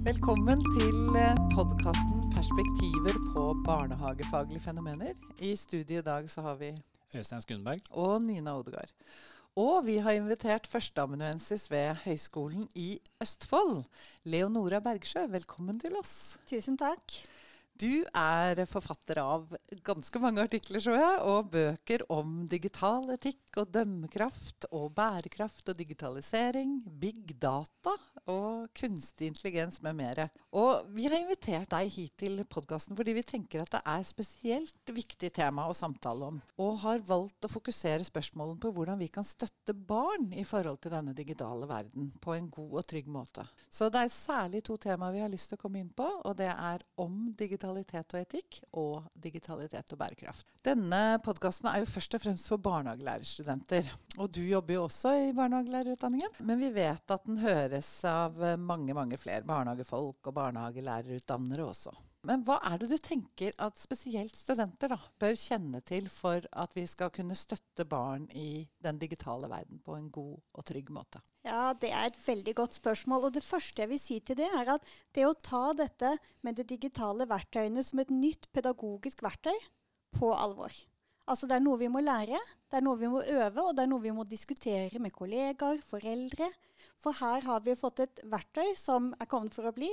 Velkommen til podkasten 'Perspektiver på barnehagefaglige fenomener'. I studio i dag så har vi Øystein Skundberg. og Nina Odegaard. Og vi har invitert førsteamanuensis ved Høgskolen i Østfold, Leonora Bergsjø. Velkommen til oss. Tusen takk. Du er forfatter av ganske mange artikler, så jeg, og bøker om digital etikk og dømmekraft og bærekraft og digitalisering, big data og kunstig intelligens med mere. Og vi har invitert deg hit til podkasten fordi vi tenker at det er spesielt viktig tema å samtale om, og har valgt å fokusere spørsmålene på hvordan vi kan støtte barn i forhold til denne digitale verden på en god og trygg måte. Så det er særlig to temaer vi har lyst til å komme inn på, og det er om digitalitet og etikk og digitalitet og bærekraft. Denne podkasten er jo først og fremst for barnehagelærerstudenter. Og du jobber jo også i barnehagelærerutdanningen. Men vi vet at den høres av mange, mange flere barnehagefolk og barnehagelærerutdannere også. Men hva er det du tenker at spesielt studenter da, bør kjenne til for at vi skal kunne støtte barn i den digitale verden på en god og trygg måte? Ja, Det er et veldig godt spørsmål. og Det første jeg vil si til det, er at det å ta dette med de digitale verktøyene som et nytt pedagogisk verktøy på alvor. Altså Det er noe vi må lære, det er noe vi må øve, og det er noe vi må diskutere med kollegaer, foreldre. For her har vi fått et verktøy som er kommet for å bli,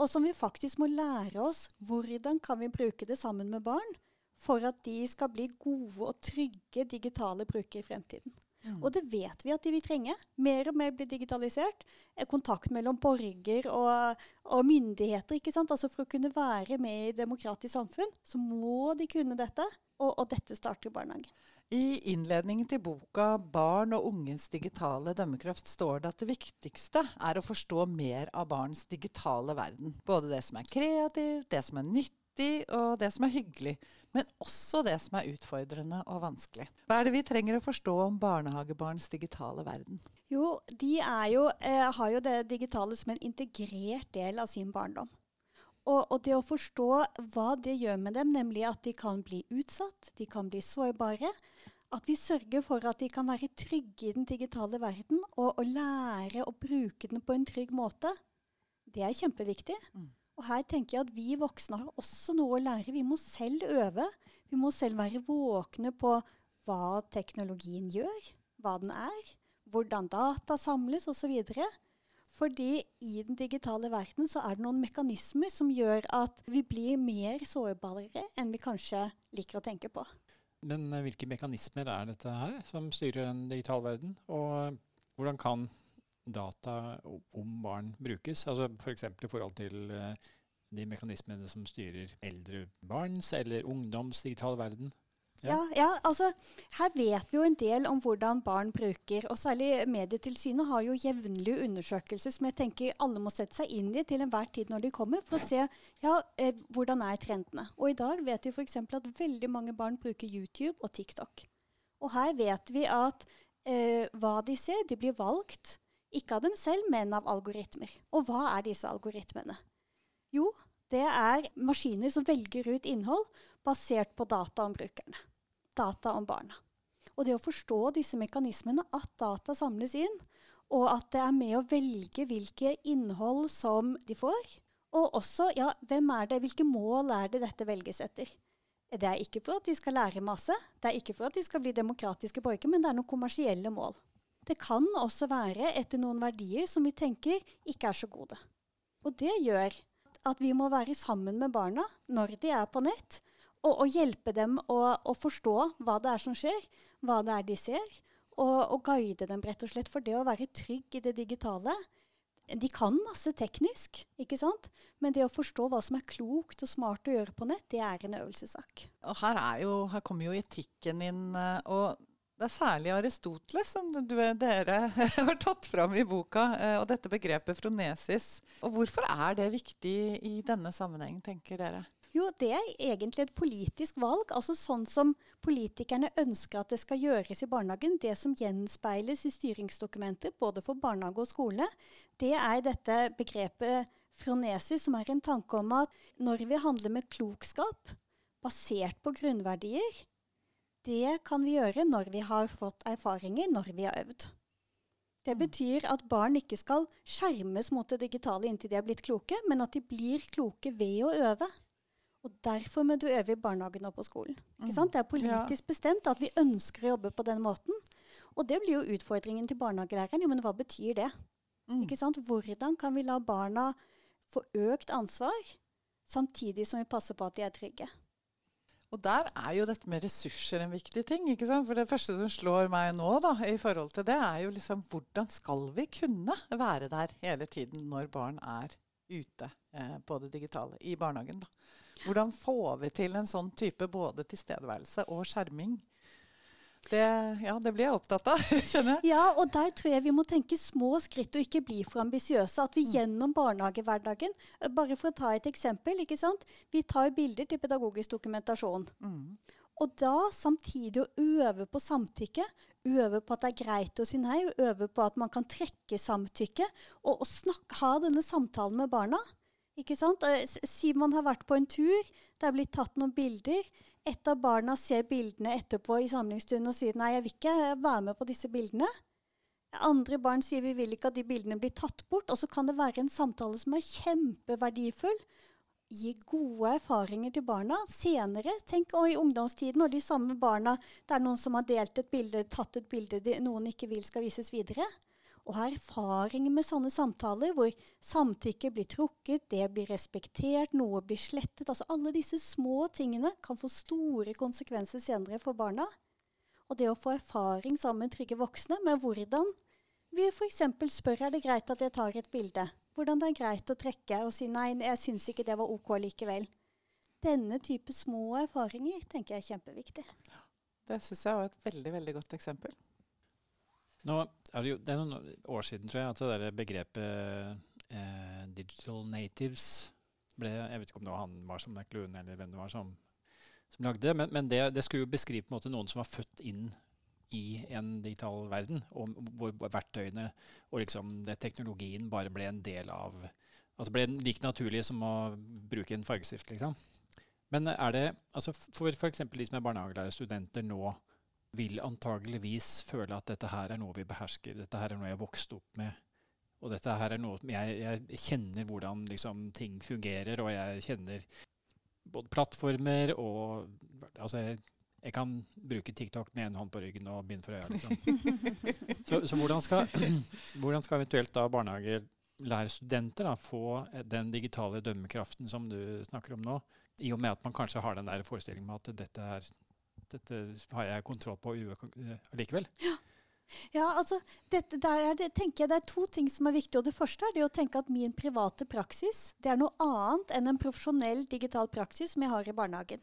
og som vi faktisk må lære oss hvordan kan vi bruke det sammen med barn for at de skal bli gode og trygge digitale brukere i fremtiden. Mm. Og det vet vi at de vil trenge. Mer og mer blir digitalisert. Kontakt mellom borger og, og myndigheter. ikke sant? Altså For å kunne være med i demokratisk samfunn, så må de kunne dette. Og, og dette starter i barnehagen. I innledningen til boka 'Barn og unges digitale dømmekraft' står det at det viktigste er å forstå mer av barns digitale verden. Både det som er kreativt, det som er nyttig og det som er hyggelig. Men også det som er utfordrende og vanskelig. Hva er det vi trenger å forstå om barnehagebarns digitale verden? Jo, de jo, eh, har jo det digitale som en integrert del av sin barndom. Og, og, det å forstå hva det gjør med dem, nemlig at de kan bli utsatt, de kan bli sårbare. At vi sørger for at de kan være trygge i den digitale verden, og, og lære å bruke den på en trygg måte, det er kjempeviktig. Mm. Og her tenker jeg at vi voksne har også noe å lære. Vi må selv øve. Vi må selv være våkne på hva teknologien gjør, hva den er, hvordan data samles osv. Fordi i den digitale verden så er det noen mekanismer som gjør at vi blir mer sårbare enn vi kanskje liker å tenke på. Men eh, hvilke mekanismer er dette her som styrer den digitale verden? Og hvordan kan data om barn brukes? Altså F.eks. I forhold til eh, de mekanismene som styrer eldre barns eller ungdoms digitale verden? Ja. ja. Altså her vet vi jo en del om hvordan barn bruker, og særlig Medietilsynet har jo jevnlige undersøkelser som jeg tenker alle må sette seg inn i til enhver tid når de kommer, for å se ja, eh, hvordan er trendene. Og i dag vet vi f.eks. at veldig mange barn bruker YouTube og TikTok. Og her vet vi at eh, hva de ser, de blir valgt ikke av dem selv, men av algoritmer. Og hva er disse algoritmene? Jo, det er maskiner som velger ut innhold basert på data om brukerne data om barna. Og det å forstå disse mekanismene, at data samles inn, og at det er med å velge hvilke innhold som de får. Og også, ja, hvem er det, hvilke mål er det dette velges etter? Det er ikke for at de skal lære masse, det er ikke for at de skal bli demokratiske borgere, men det er noen kommersielle mål. Det kan også være etter noen verdier som vi tenker ikke er så gode. Og det gjør at vi må være sammen med barna når de er på nett, og, og hjelpe dem å, å, forstå hva det er som skjer, hva det er de ser, og, og, guide dem rett og slett. For det å være trygg i det digitale De kan masse teknisk, ikke sant? men det å forstå hva som er klokt og smart å gjøre på nett, det er en øvelsessak. Og her, jo, her kommer jo etikken inn. Eh, og det er særlig Aristoteles som du, dere har tatt fram i boka, eh, og dette begrepet fronesis. Og hvorfor er det viktig i denne sammenheng, tenker dere? Jo, det er egentlig et politisk valg. Altså sånn som politikerne ønsker at det skal gjøres i barnehagen. Det som gjenspeiles i styringsdokumenter både for barnehage og skole, det er dette begrepet fronesis, som er en tanke om at når vi handler med klokskap basert på grunnverdier, det kan vi gjøre når vi har fått erfaringer, når vi har øvd. Det betyr at barn ikke skal skjermes mot det digitale inntil de er blitt kloke, men at de blir kloke ved å øve. Og Derfor må du øve i barnehagen og på skolen. Ikke sant? Det er politisk bestemt at vi ønsker å jobbe på den måten. Og det blir jo utfordringen til barnehagelæreren. Jo, men hva betyr det? Mm. Hvordan kan vi la barna få økt ansvar, samtidig som vi passer på at de er trygge? Og der er jo dette med ressurser en viktig ting. ikke sant? For det første som slår meg nå, da, i forhold til det, er jo liksom hvordan skal vi kunne være der hele tiden når barn er ute eh, på det digitale i barnehagen? da. Hvordan får vi til en sånn type både tilstedeværelse og skjerming? Det, ja, det blir jeg opptatt av, kjenner jeg. Ja, og der tror jeg vi må tenke små skritt og ikke bli for ambisiøse. At vi gjennom barnehagehverdagen eh, Bare for å ta et eksempel. ikke sant? Vi tar bilder til pedagogisk dokumentasjon. Mm. Og da samtidig å øve på samtykke, øve på at det er greit å si nei, øve på at man kan trekke samtykke, og, og snakke, ha denne samtalen med barna. Ikke sant? Simon har vært på en tur, det er blitt tatt noen bilder. Et av barna ser bildene etterpå i samlingsstunden og sier nei, jeg vil ikke være med på disse bildene. Andre barn sier vi vil ikke at de bildene blir tatt bort. Og så kan det være en samtale som er kjempeverdifull. Gi gode erfaringer til barna senere. Tenk og i ungdomstiden og de samme barna. Det er noen som har delt et bilde, tatt et bilde de, noen ikke vil skal vises videre. Og ha erfaring med sånne samtaler hvor samtykke blir trukket, det blir respektert, noe blir slettet. Altså alle disse små tingene kan få store konsekvenser senere for barna. Og det å få erfaring sammen med trygge voksne med hvordan vi f.eks. spør er det greit at jeg tar et bilde. Hvordan det er greit å trekke og si nei, jeg syns ikke det var OK likevel. Denne type små erfaringer tenker jeg er kjempeviktig. Det syns jeg var et veldig veldig godt eksempel. Nå er det, jo, det er noen år siden tror jeg, at det der begrepet eh, 'digital natives' ble Jeg vet ikke om det var han Marshall McLuhan eller hvem det var som, som lagde men, men det, det skulle jo beskrive på en måte noen som var født inn i en digital verden, og hvor verktøyene og liksom det, teknologien bare ble en del av Altså ble like naturlig som å bruke en fargestift, liksom. Men er det altså For f.eks. de som er barnehagelærerstudenter nå, vil antageligvis føle at dette her er noe vi behersker, dette her er noe jeg vokste opp med. Og dette her er noe jeg, jeg kjenner hvordan liksom, ting fungerer, og jeg kjenner både plattformer og Altså, jeg, jeg kan bruke TikTok med en hånd på ryggen og bind for øya, liksom. Så, så hvordan, skal, hvordan skal eventuelt da barnehagelærerstudenter da, få den digitale dømmekraften som du snakker om nå, i og med at man kanskje har den der forestillingen med at dette er dette har jeg kontroll på allikevel. likevel. Ja, altså, dette der er det, tenker jeg det er to ting som er viktig. og Det første er det å tenke at min private praksis det er noe annet enn en profesjonell digital praksis som jeg har i barnehagen.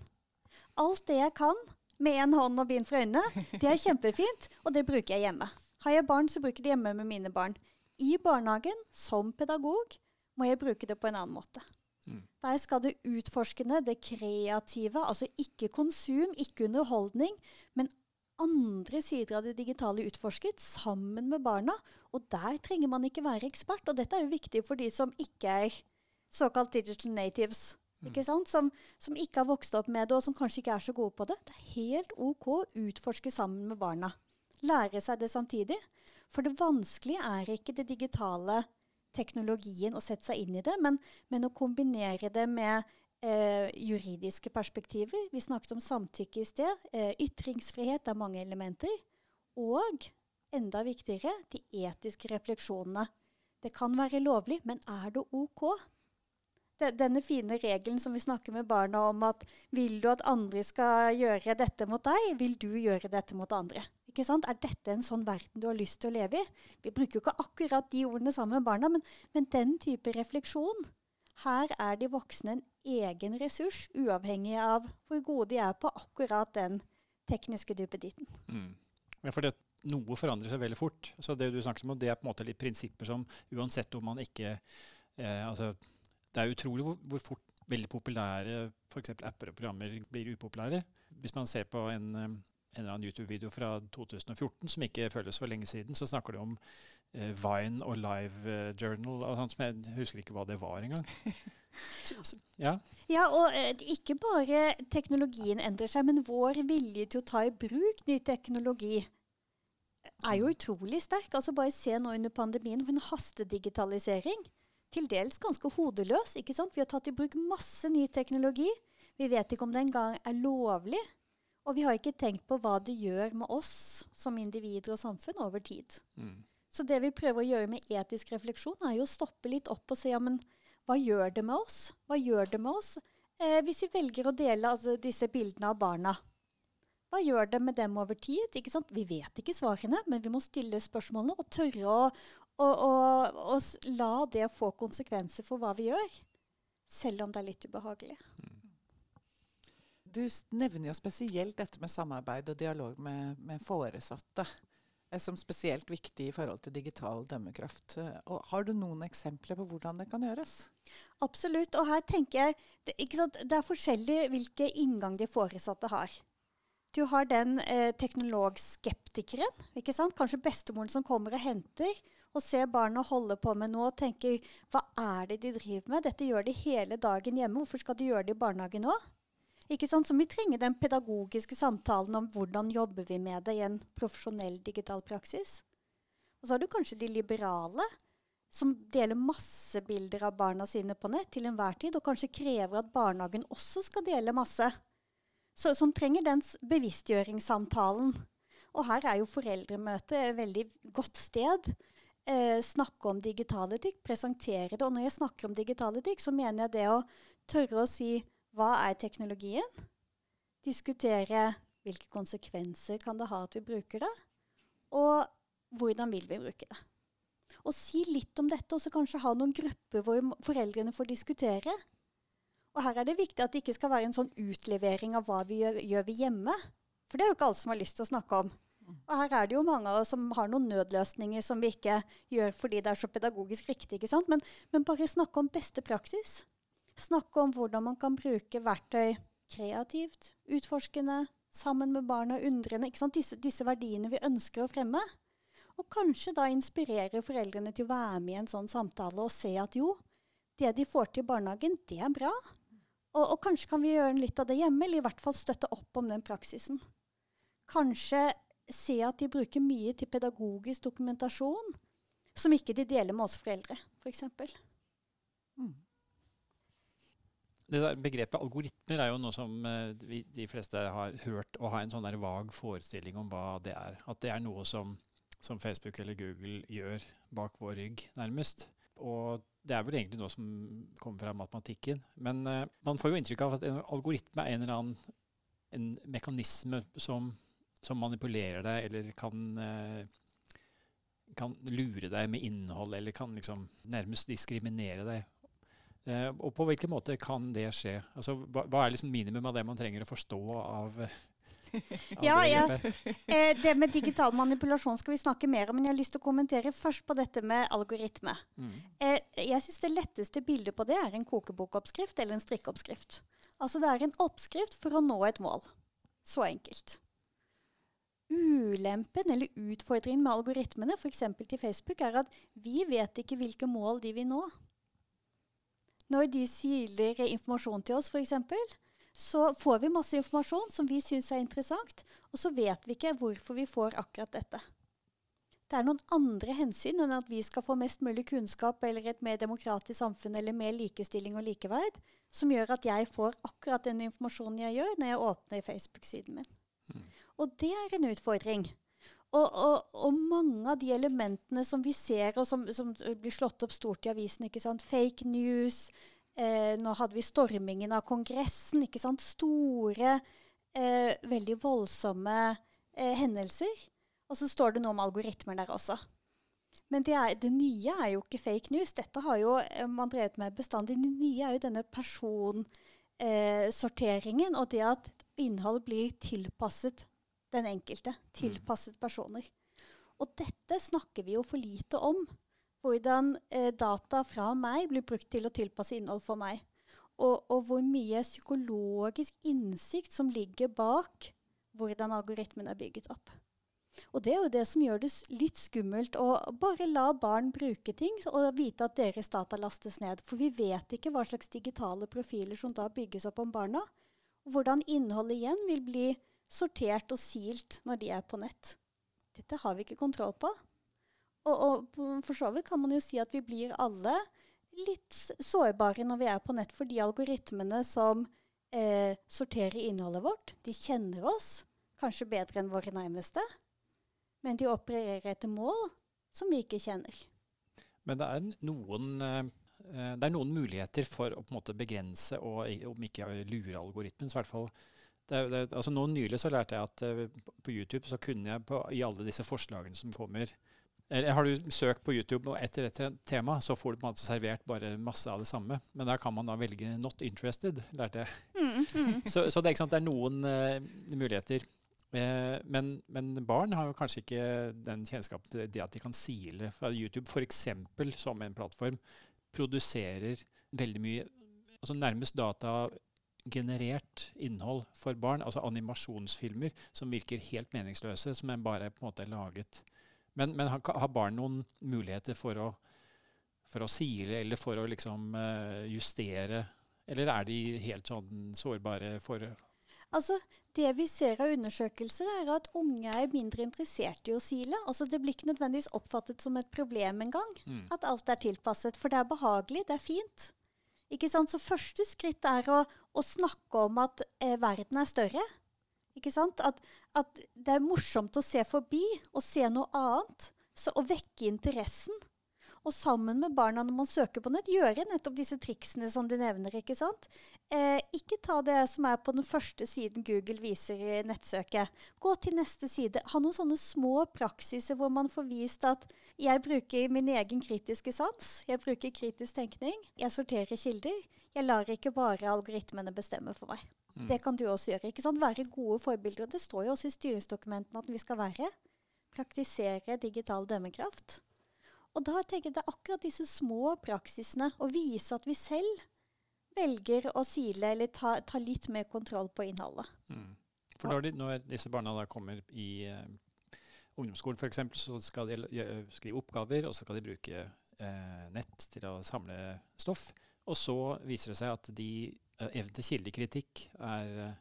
Alt det jeg kan med én hånd og bind for øynene, det er kjempefint, og det bruker jeg hjemme. Har jeg barn, så bruker jeg det hjemme med mine barn. I barnehagen, som pedagog, må jeg bruke det på en annen måte. Mm. Der skal det utforskende, det kreative, altså ikke konsum, ikke underholdning, men andre sider av det digitale utforsket sammen med barna. Og der trenger man ikke være ekspert. Og dette er jo viktig for de som ikke er såkalt digital natives. Ikke sant? Som, som ikke har vokst opp med det, og som kanskje ikke er så gode på det. Det er helt OK å utforske sammen med barna. Lære seg det samtidig. For det vanskelige er ikke det digitale teknologien og sette seg inn i det, men, men å kombinere det med eh, juridiske perspektiver. Vi snakket om samtykke i sted. Eh, ytringsfrihet er mange elementer. Og enda viktigere, de etiske refleksjonene. Det kan være lovlig, men er det OK? Denne fine regelen som vi snakker med barna om at vil du at andre skal gjøre dette mot deg, vil du gjøre dette mot andre. Ikke sant? Er dette en sånn verden du har lyst til å leve i? Vi bruker jo ikke akkurat de ordene sammen med barna, men, men den type refleksjon. Her er de voksne en egen ressurs, uavhengig av hvor gode de er på akkurat den tekniske duppeditten. Mm. Ja, for det, noe forandrer seg veldig fort. Så det du snakker om, det er på en måte litt prinsipper som uansett om man ikke eh, altså, Det er utrolig hvor, hvor fort veldig populære eksempel apper og programmer blir upopulære. Hvis man ser på en, eh, en eller annen YouTube-video fra 2014 som ikke føles for lenge siden, så snakker de om eh, Vine og Live eh, Journal og sånt som jeg husker ikke hva det var engang. Ja. Ja, og eh, ikke bare teknologien endrer seg, men vår vilje til å ta i bruk ny teknologi er jo utrolig sterk. Altså Bare se nå under pandemien for en hastedigitalisering. Til dels ganske hodeløs. ikke sant? Vi har tatt i bruk masse ny teknologi. Vi vet ikke om det engang er lovlig. Og vi har ikke tenkt på hva det gjør med oss som individer og samfunn over tid. Mm. Så det vi prøver å gjøre med etisk refleksjon, er jo å stoppe litt opp og se ja, men hva gjør det med oss? Hva gjør det med oss eh, hvis vi velger å dele altså, disse bildene av barna? Hva gjør det med dem over tid? Vi vet ikke svarene, men vi må stille spørsmålene og tørre å, å, å, å la det få konsekvenser for hva vi gjør. Selv om det er litt ubehagelig. Du nevner jo spesielt dette med samarbeid og dialog med, med foresatte som spesielt viktig i forhold til digital dømmekraft. Og har du noen eksempler på hvordan det kan gjøres? Absolutt. Og her tenker jeg det er forskjellig hvilke inngang de foresatte har. Du har den eh, teknologskeptikeren. ikke sant? Kanskje bestemoren som kommer og henter og ser barna holde på med noe og tenker hva er det de driver med? Dette gjør de hele dagen hjemme. Hvorfor skal de gjøre det i barnehagen òg? Ikke sant? Så vi trenger den pedagogiske samtalen om hvordan jobber vi med det i en profesjonell digital praksis. Og så har du kanskje de liberale, som deler masse bilder av barna sine på nett til enhver tid, og kanskje krever at barnehagen også skal dele masse. Så, som trenger den bevisstgjøringssamtalen. Og her er jo foreldremøtet et veldig godt sted. Eh, snakke om digital etikk, presentere det. Og når jeg snakker om digital etikk, så mener jeg det å tørre å si hva er teknologien? Diskutere hvilke konsekvenser kan det ha at vi bruker det? Og hvordan vil vi bruke det? Og si litt om dette, og så kanskje ha noen grupper hvor foreldrene får diskutere. Og her er det viktig at det ikke skal være en sånn utlevering av hva vi gjør, gjør vi hjemme. For det er jo ikke alle som har lyst til å snakke om. Og her er det jo mange av oss som har noen nødløsninger som vi ikke gjør fordi det er så pedagogisk riktig. ikke sant? Men, men bare snakke om beste praksis. Snakke om hvordan man kan bruke verktøy kreativt, utforskende, sammen med barna, undrende. Disse, disse, verdiene vi ønsker å fremme. Og kanskje da inspirere foreldrene til å være med i en sånn samtale og se at jo, det de får til i barnehagen, det er bra. Og, og kanskje kan vi gjøre litt av det hjemme, eller i hvert fall støtte opp om den praksisen. Kanskje se at de bruker mye til pedagogisk dokumentasjon som ikke de deler med oss foreldre, f.eks. Mm det der Begrepet algoritmer er jo noe som eh, vi, de fleste har hørt og har en sånn der vag forestilling om hva det er. At det er noe som, som, Facebook eller Google gjør bak vår rygg, nærmest. Og det er vel egentlig noe som kommer fra matematikken. Men uh, man får jo inntrykk av at en algoritme er en eller annen en mekanisme som, som manipulerer deg, eller kan uh, kan lure deg med innhold, eller kan liksom nærmest diskriminere deg og på hvilken måte kan det skje? Altså, hva, er liksom minimum av det man trenger å forstå av, av ja, ja. Eh, det med digital manipulasjon skal vi snakke mer om, men jeg har lyst til å kommentere først på dette med algoritme. Mm. Eh, jeg syns det letteste bildet på det er en kokebokoppskrift eller en strikkeoppskrift. Altså det er en oppskrift for å nå et mål. Så enkelt. Ulempen eller utfordringen med algoritmene, f.eks. til Facebook, er at vi vet ikke hvilke mål de vil nå. Når de siler informasjon til oss, f.eks., så får vi masse informasjon som vi syns er interessant, og så vet vi ikke hvorfor vi får akkurat dette. Det er noen andre hensyn enn at vi skal få mest mulig kunnskap eller et mer demokratisk samfunn eller mer likestilling og likeverd, som gjør at jeg får akkurat den informasjonen jeg gjør når jeg åpner Facebook-siden min. Mm. Og det er en utfordring. Og, og, og, mange av de elementene som vi ser, og som, som blir slått opp stort i avisen, fake news eh, Nå hadde vi stormingen av Kongressen. Store, eh, veldig voldsomme eh, hendelser. Og så står det noe om algoritmer der også. Men det, er, det, nye er jo ikke fake news. Dette har jo eh, man drevet med bestandig. Det nye er jo denne personsorteringen, og det at innhold blir tilpasset den enkelte. Tilpasset mm. personer. Og dette snakker vi jo for lite om. Hvordan eh, data fra meg blir brukt til å tilpasse innhold for meg. Og, og, hvor mye psykologisk innsikt som ligger bak hvordan algoritmen er bygget opp. Og det er jo det som gjør det litt skummelt å bare la barn bruke ting og vite at deres data lastes ned. For vi vet ikke hva slags digitale profiler som da bygges opp om barna. Og hvordan innholdet igjen vil bli sortert og silt når de er på nett. dette har vi ikke kontroll på. Og, og for så vidt kan man jo si at vi blir alle litt sårbare når vi er på nett, for de algoritmene som eh, sorterer innholdet vårt, de kjenner oss kanskje bedre enn våre nærmeste. Men de opererer etter mål som vi ikke kjenner. Men det er noen, eh, det er noen muligheter for å på en måte begrense og om ikke lure algoritmen. så i hvert fall det, det, altså nå Nylig så lærte jeg at uh, på YouTube så kunne jeg på, i alle disse forslagene som kommer eller Har du søkt på YouTube og etter et tema, så får du på en måte servert bare masse av det samme. Men der kan man da velge 'not interested', lærte jeg. Mm, mm. Så, så, det, er, det er noen uh, muligheter. Uh, men, men, barn har jo kanskje ikke den kjennskapen til det at de kan sile fra YouTube, f.eks. som en plattform, produserer veldig mye altså nærmest datagenerert innhold for barn. Altså animasjonsfilmer som virker helt meningsløse, som en bare på en måte er laget men, men har barn noen muligheter for å, for å sile eller for å liksom eh, justere? Eller er de helt sånn sårbare for Altså, Det vi ser av undersøkelser, er at unge er mindre interessert i å sile. Altså, Det blir ikke nødvendigvis oppfattet som et problem engang. Mm. At alt er tilpasset. For det er behagelig, det er fint. Ikke sant? Så første skritt er å, å snakke om at eh, verden er større. Ikke sant? At, at, det er morsomt å se forbi og se noe annet. Så å vekke interessen. Og sammen med barna når man søker på nett, gjøre nettopp disse triksene som du nevner. Ikke sant? Eh, ikke ta det som er på den første siden Google viser i nettsøket. Gå til neste side. Ha noen sånne små praksiser hvor man får vist at jeg bruker min egen kritiske sans. Jeg bruker kritisk tenkning. Jeg sorterer kilder. Jeg lar ikke bare algoritmene bestemme for meg. Mm. Det kan du også gjøre. ikke sant? Være gode forbilder. Det står jo også i styringsdokumentene at vi skal være. Praktisere digital dømmekraft. Og da tenker jeg det er akkurat disse små praksisene, å vise at vi selv velger å sile eller ta, ta litt mer kontroll på innholdet. Mm. For når, de, når, disse barna da kommer i uh, ungdomsskolen f.eks., så skal de skrive oppgaver, og så skal de bruke uh, nett til å samle stoff. Og så viser det seg at de uh, evnen til kildekritikk er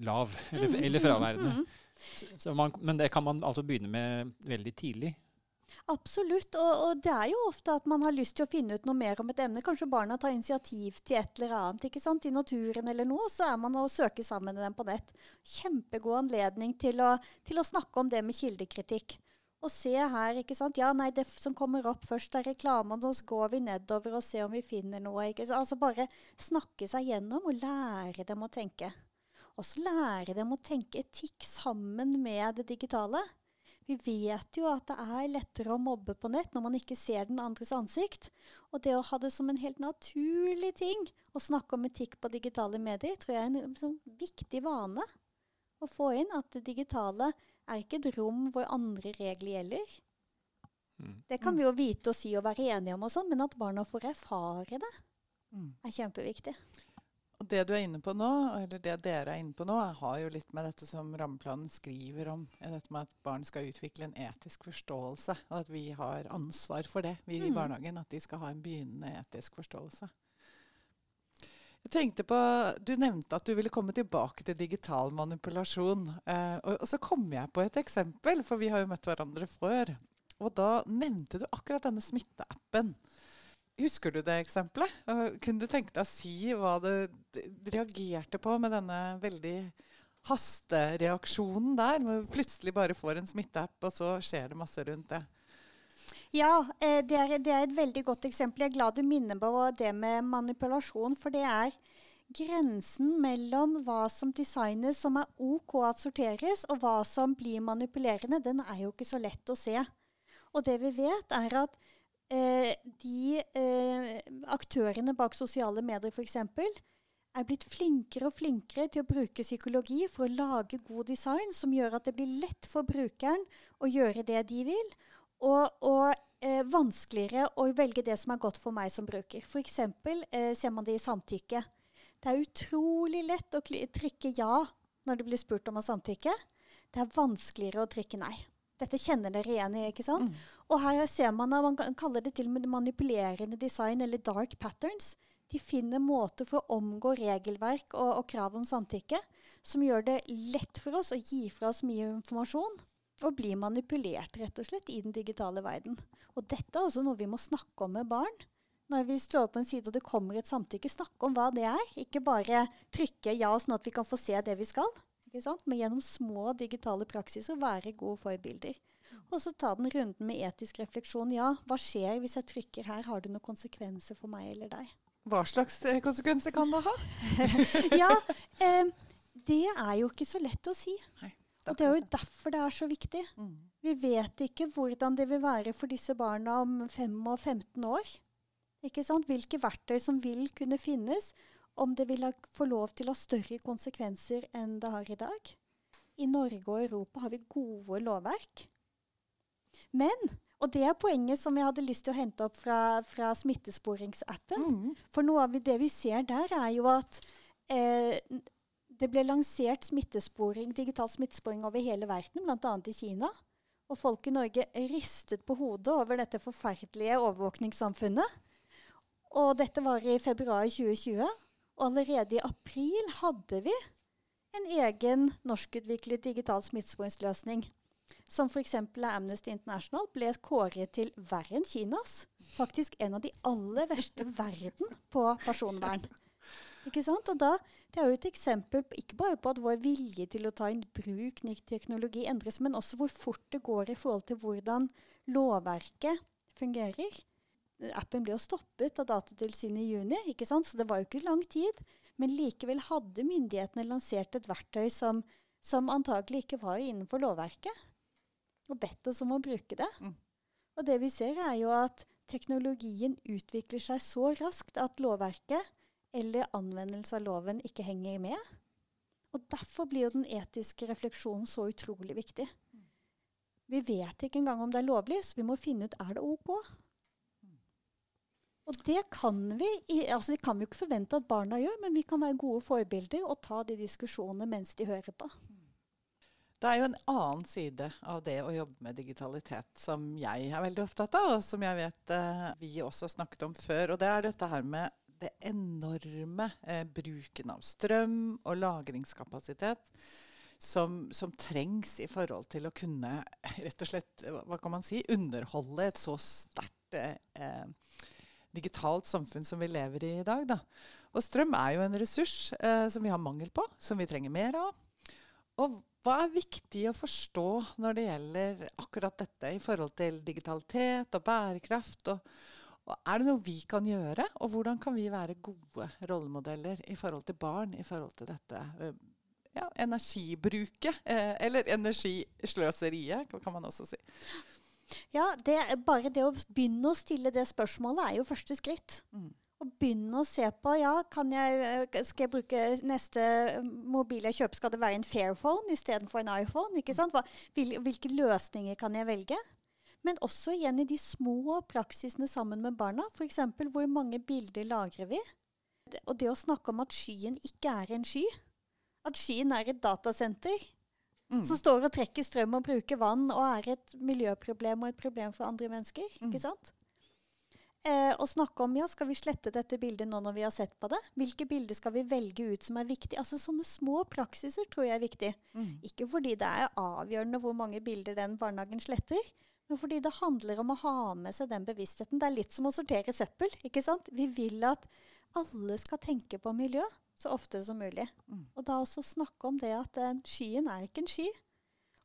lav eller, eller fraværende. Mm. Så man, men det kan man altså begynne med veldig tidlig. Absolutt. Og, og, det er jo ofte at man har lyst til å finne ut noe mer om et emne. Kanskje barna tar initiativ til et eller annet ikke sant? i naturen eller noe. Så er man og søker sammen med dem på nett. Kjempegod anledning til å, til å snakke om det med kildekritikk. Og se her, ikke sant. Ja, nei, det som kommer opp først er reklame, og så går vi nedover og ser om vi finner noe. Ikke? sant? Altså bare snakke seg gjennom og lære dem å tenke. Og så lære dem å tenke etikk sammen med det digitale. Vi vet jo at det er lettere å mobbe på nett når man ikke ser den andres ansikt. Og det å ha det som en helt naturlig ting å snakke om etikk på digitale medier, tror jeg er en sånn viktig vane å få inn. At det digitale er ikke et rom hvor andre regler gjelder. Mm. Det kan vi jo vite og si og være enige om, og sånn, men at barna får erfare det, mm. er kjempeviktig. Og Det du er inne på nå, eller det dere er inne på nå, har jo litt med dette som rammeplanen skriver om. Dette med at barn skal utvikle en etisk forståelse, og at vi har ansvar for det, vi mm. i barnehagen. At de skal ha en begynnende etisk forståelse. Jeg tenkte på, Du nevnte at du ville komme tilbake til digital manipulasjon. Eh, og, og, så kom jeg på et eksempel, for vi har jo møtt hverandre før. Og da nevnte du akkurat denne smitteappen. Husker du det eksempelet? Kunne du tenke deg å si hva du reagerte på med denne veldig hastereaksjonen der? Hvor vi plutselig bare får en smitteapp, og så skjer det masse rundt det. Ja, eh, det er, det er, et veldig godt eksempel. Jeg er glad du minner på det med manipulasjon. For det er grensen mellom hva som designes som er OK at sorteres, og hva som blir manipulerende, den er jo ikke så lett å se. Og det vi vet, er at de eh, aktørene bak sosiale medier f.eks. er blitt flinkere og flinkere til å bruke psykologi for å lage god design som gjør at det blir lett for brukeren å gjøre det de vil og, og eh, vanskeligere å velge det som er godt for meg som bruker. F.eks. Eh, ser man det i samtykke. Det er utrolig lett å trykke ja når det blir spurt om å samtykke. Det er vanskeligere å trykke nei. Dette kjenner dere igjen i. ikke sant? Mm. Og her ser man at man kaller det til med manipulerende design, eller dark patterns. De finner måter for å omgå regelverk og, og krav om samtykke som gjør det lett for oss å gi fra oss mye informasjon Og bli manipulert rett og slett i den digitale verden. Og dette er også noe vi må snakke om med barn. Når vi slår opp en side og det kommer et samtykke, snakke om hva det er. Ikke bare trykke ja sånn at vi kan få se det vi skal. Men gjennom små digitale praksiser være gode forbilder. Og så ta den runden med etisk refleksjon. Ja, hva skjer hvis jeg trykker her? Har det noen konsekvenser for meg eller deg? Hva slags eh, konsekvenser kan det ha? ja, eh, det er jo ikke så lett å si. Nei, og det er jo derfor det er så viktig. Mm. Vi vet ikke hvordan det vil være for disse barna om 5 og 15 år. Ikke sant? Hvilke verktøy som vil kunne finnes, om det vil få lov til å ha større konsekvenser enn det har i dag. I Norge og Europa har vi gode lovverk. Men og det er poenget som jeg hadde lyst til å hente opp fra, fra smittesporingsappen. Mm. For noe av det vi ser der, er jo at eh, det ble lansert smittesporing, digital smittesporing over hele verden, bl.a. i Kina. Og folk i Norge ristet på hodet over dette forferdelige overvåkningssamfunnet. Og dette var i februar 2020. Og allerede i april hadde vi en egen norskutviklet digital smittesporingsløsning som f.eks. av Amnesty International, ble kåret til verre enn Kinas. Faktisk en av de aller verste verden på personvern. Ikke sant? Og da, Det er jo et eksempel ikke bare på at vår vilje til å ta i bruk ny teknologi endres, men også hvor fort det går i forhold til hvordan lovverket fungerer. Appen ble jo stoppet av Datatilsynet i juni, ikke sant? så det var jo ikke lang tid. Men likevel hadde myndighetene lansert et verktøy som, som antagelig ikke var innenfor lovverket og bedt oss om å bruke det. Mm. Og det vi ser, er jo at teknologien utvikler seg så raskt at lovverket eller anvendelse av loven ikke henger med. Og derfor blir jo den etiske refleksjonen så utrolig viktig. Vi vet ikke engang om det er lovlig, så vi må finne ut er det OK. Og det kan vi altså det kan vi jo ikke forvente at barna gjør, men vi kan være gode forbilder og ta de diskusjonene mens de hører på. Det er jo en annen side av det å jobbe med digitalitet som jeg er veldig opptatt av, og som jeg vet eh, vi også snakket om før. Og det er dette her med det enorme eh, bruken av strøm og lagringskapasitet som, som, trengs i forhold til å kunne rett og slett, hva kan man si, underholde et så sterkt eh, digitalt samfunn som vi lever i i dag. Da. Og strøm er jo en ressurs eh, som vi har mangel på, som vi trenger mer av. Og hva er viktig å forstå når det gjelder akkurat dette i forhold til digitalitet og bærekraft? Og, og er det noe vi kan gjøre? Og hvordan kan vi være gode rollemodeller i forhold til barn i forhold til dette eh, ja, energibruket? Eh, eller energisløseriet, kan man også si. Ja, det, bare det å begynne å stille det spørsmålet er jo første skritt. Mm Å begynne å se på ja, jeg, eh, skal jeg bruke neste mobil jeg kjøper, skal det være en Fairphone istedenfor en iPhone? ikke sant? Hva, hvilke løsninger kan jeg velge? Men også igjen i de små praksisene sammen med barna. F.eks. hvor mange bilder lagrer vi? Og det å snakke om at skyen ikke er en sky. At skyen er et datasenter mm. som står og trekker strøm og bruker vann og er et miljøproblem og et problem for andre mennesker. Mm. ikke sant? Eh, og snakke om ja, skal vi slette dette bildet nå når vi har sett på det. Hvilke bilder skal vi velge ut som er viktige? Altså Sånne små praksiser tror jeg er viktig. Mm. Ikke fordi det er avgjørende hvor mange bilder den barnehagen sletter, men fordi det handler om å ha med seg den bevisstheten. Det er litt som å sortere søppel. ikke sant? Vi vil at alle skal tenke på miljø så ofte som mulig. Mm. Og da også snakke om det at den skyen er ikke en sky.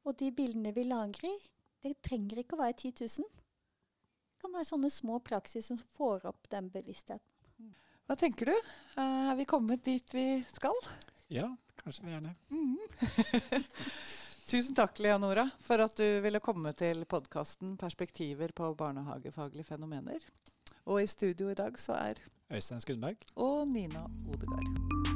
Og de bildene vi lager i, det trenger ikke å være 10 000 kan være sånne små praksiser som får opp den bevisstheten. Hva tenker du? Er vi kommet dit vi skal? Ja, kanskje vi er det. Mm. Tusen takk, Leonora, for at du ville komme til podkasten 'Perspektiver på barnehagefaglige fenomener'. Og i studio i dag så er Øystein Skundberg. Og Nina Odegard.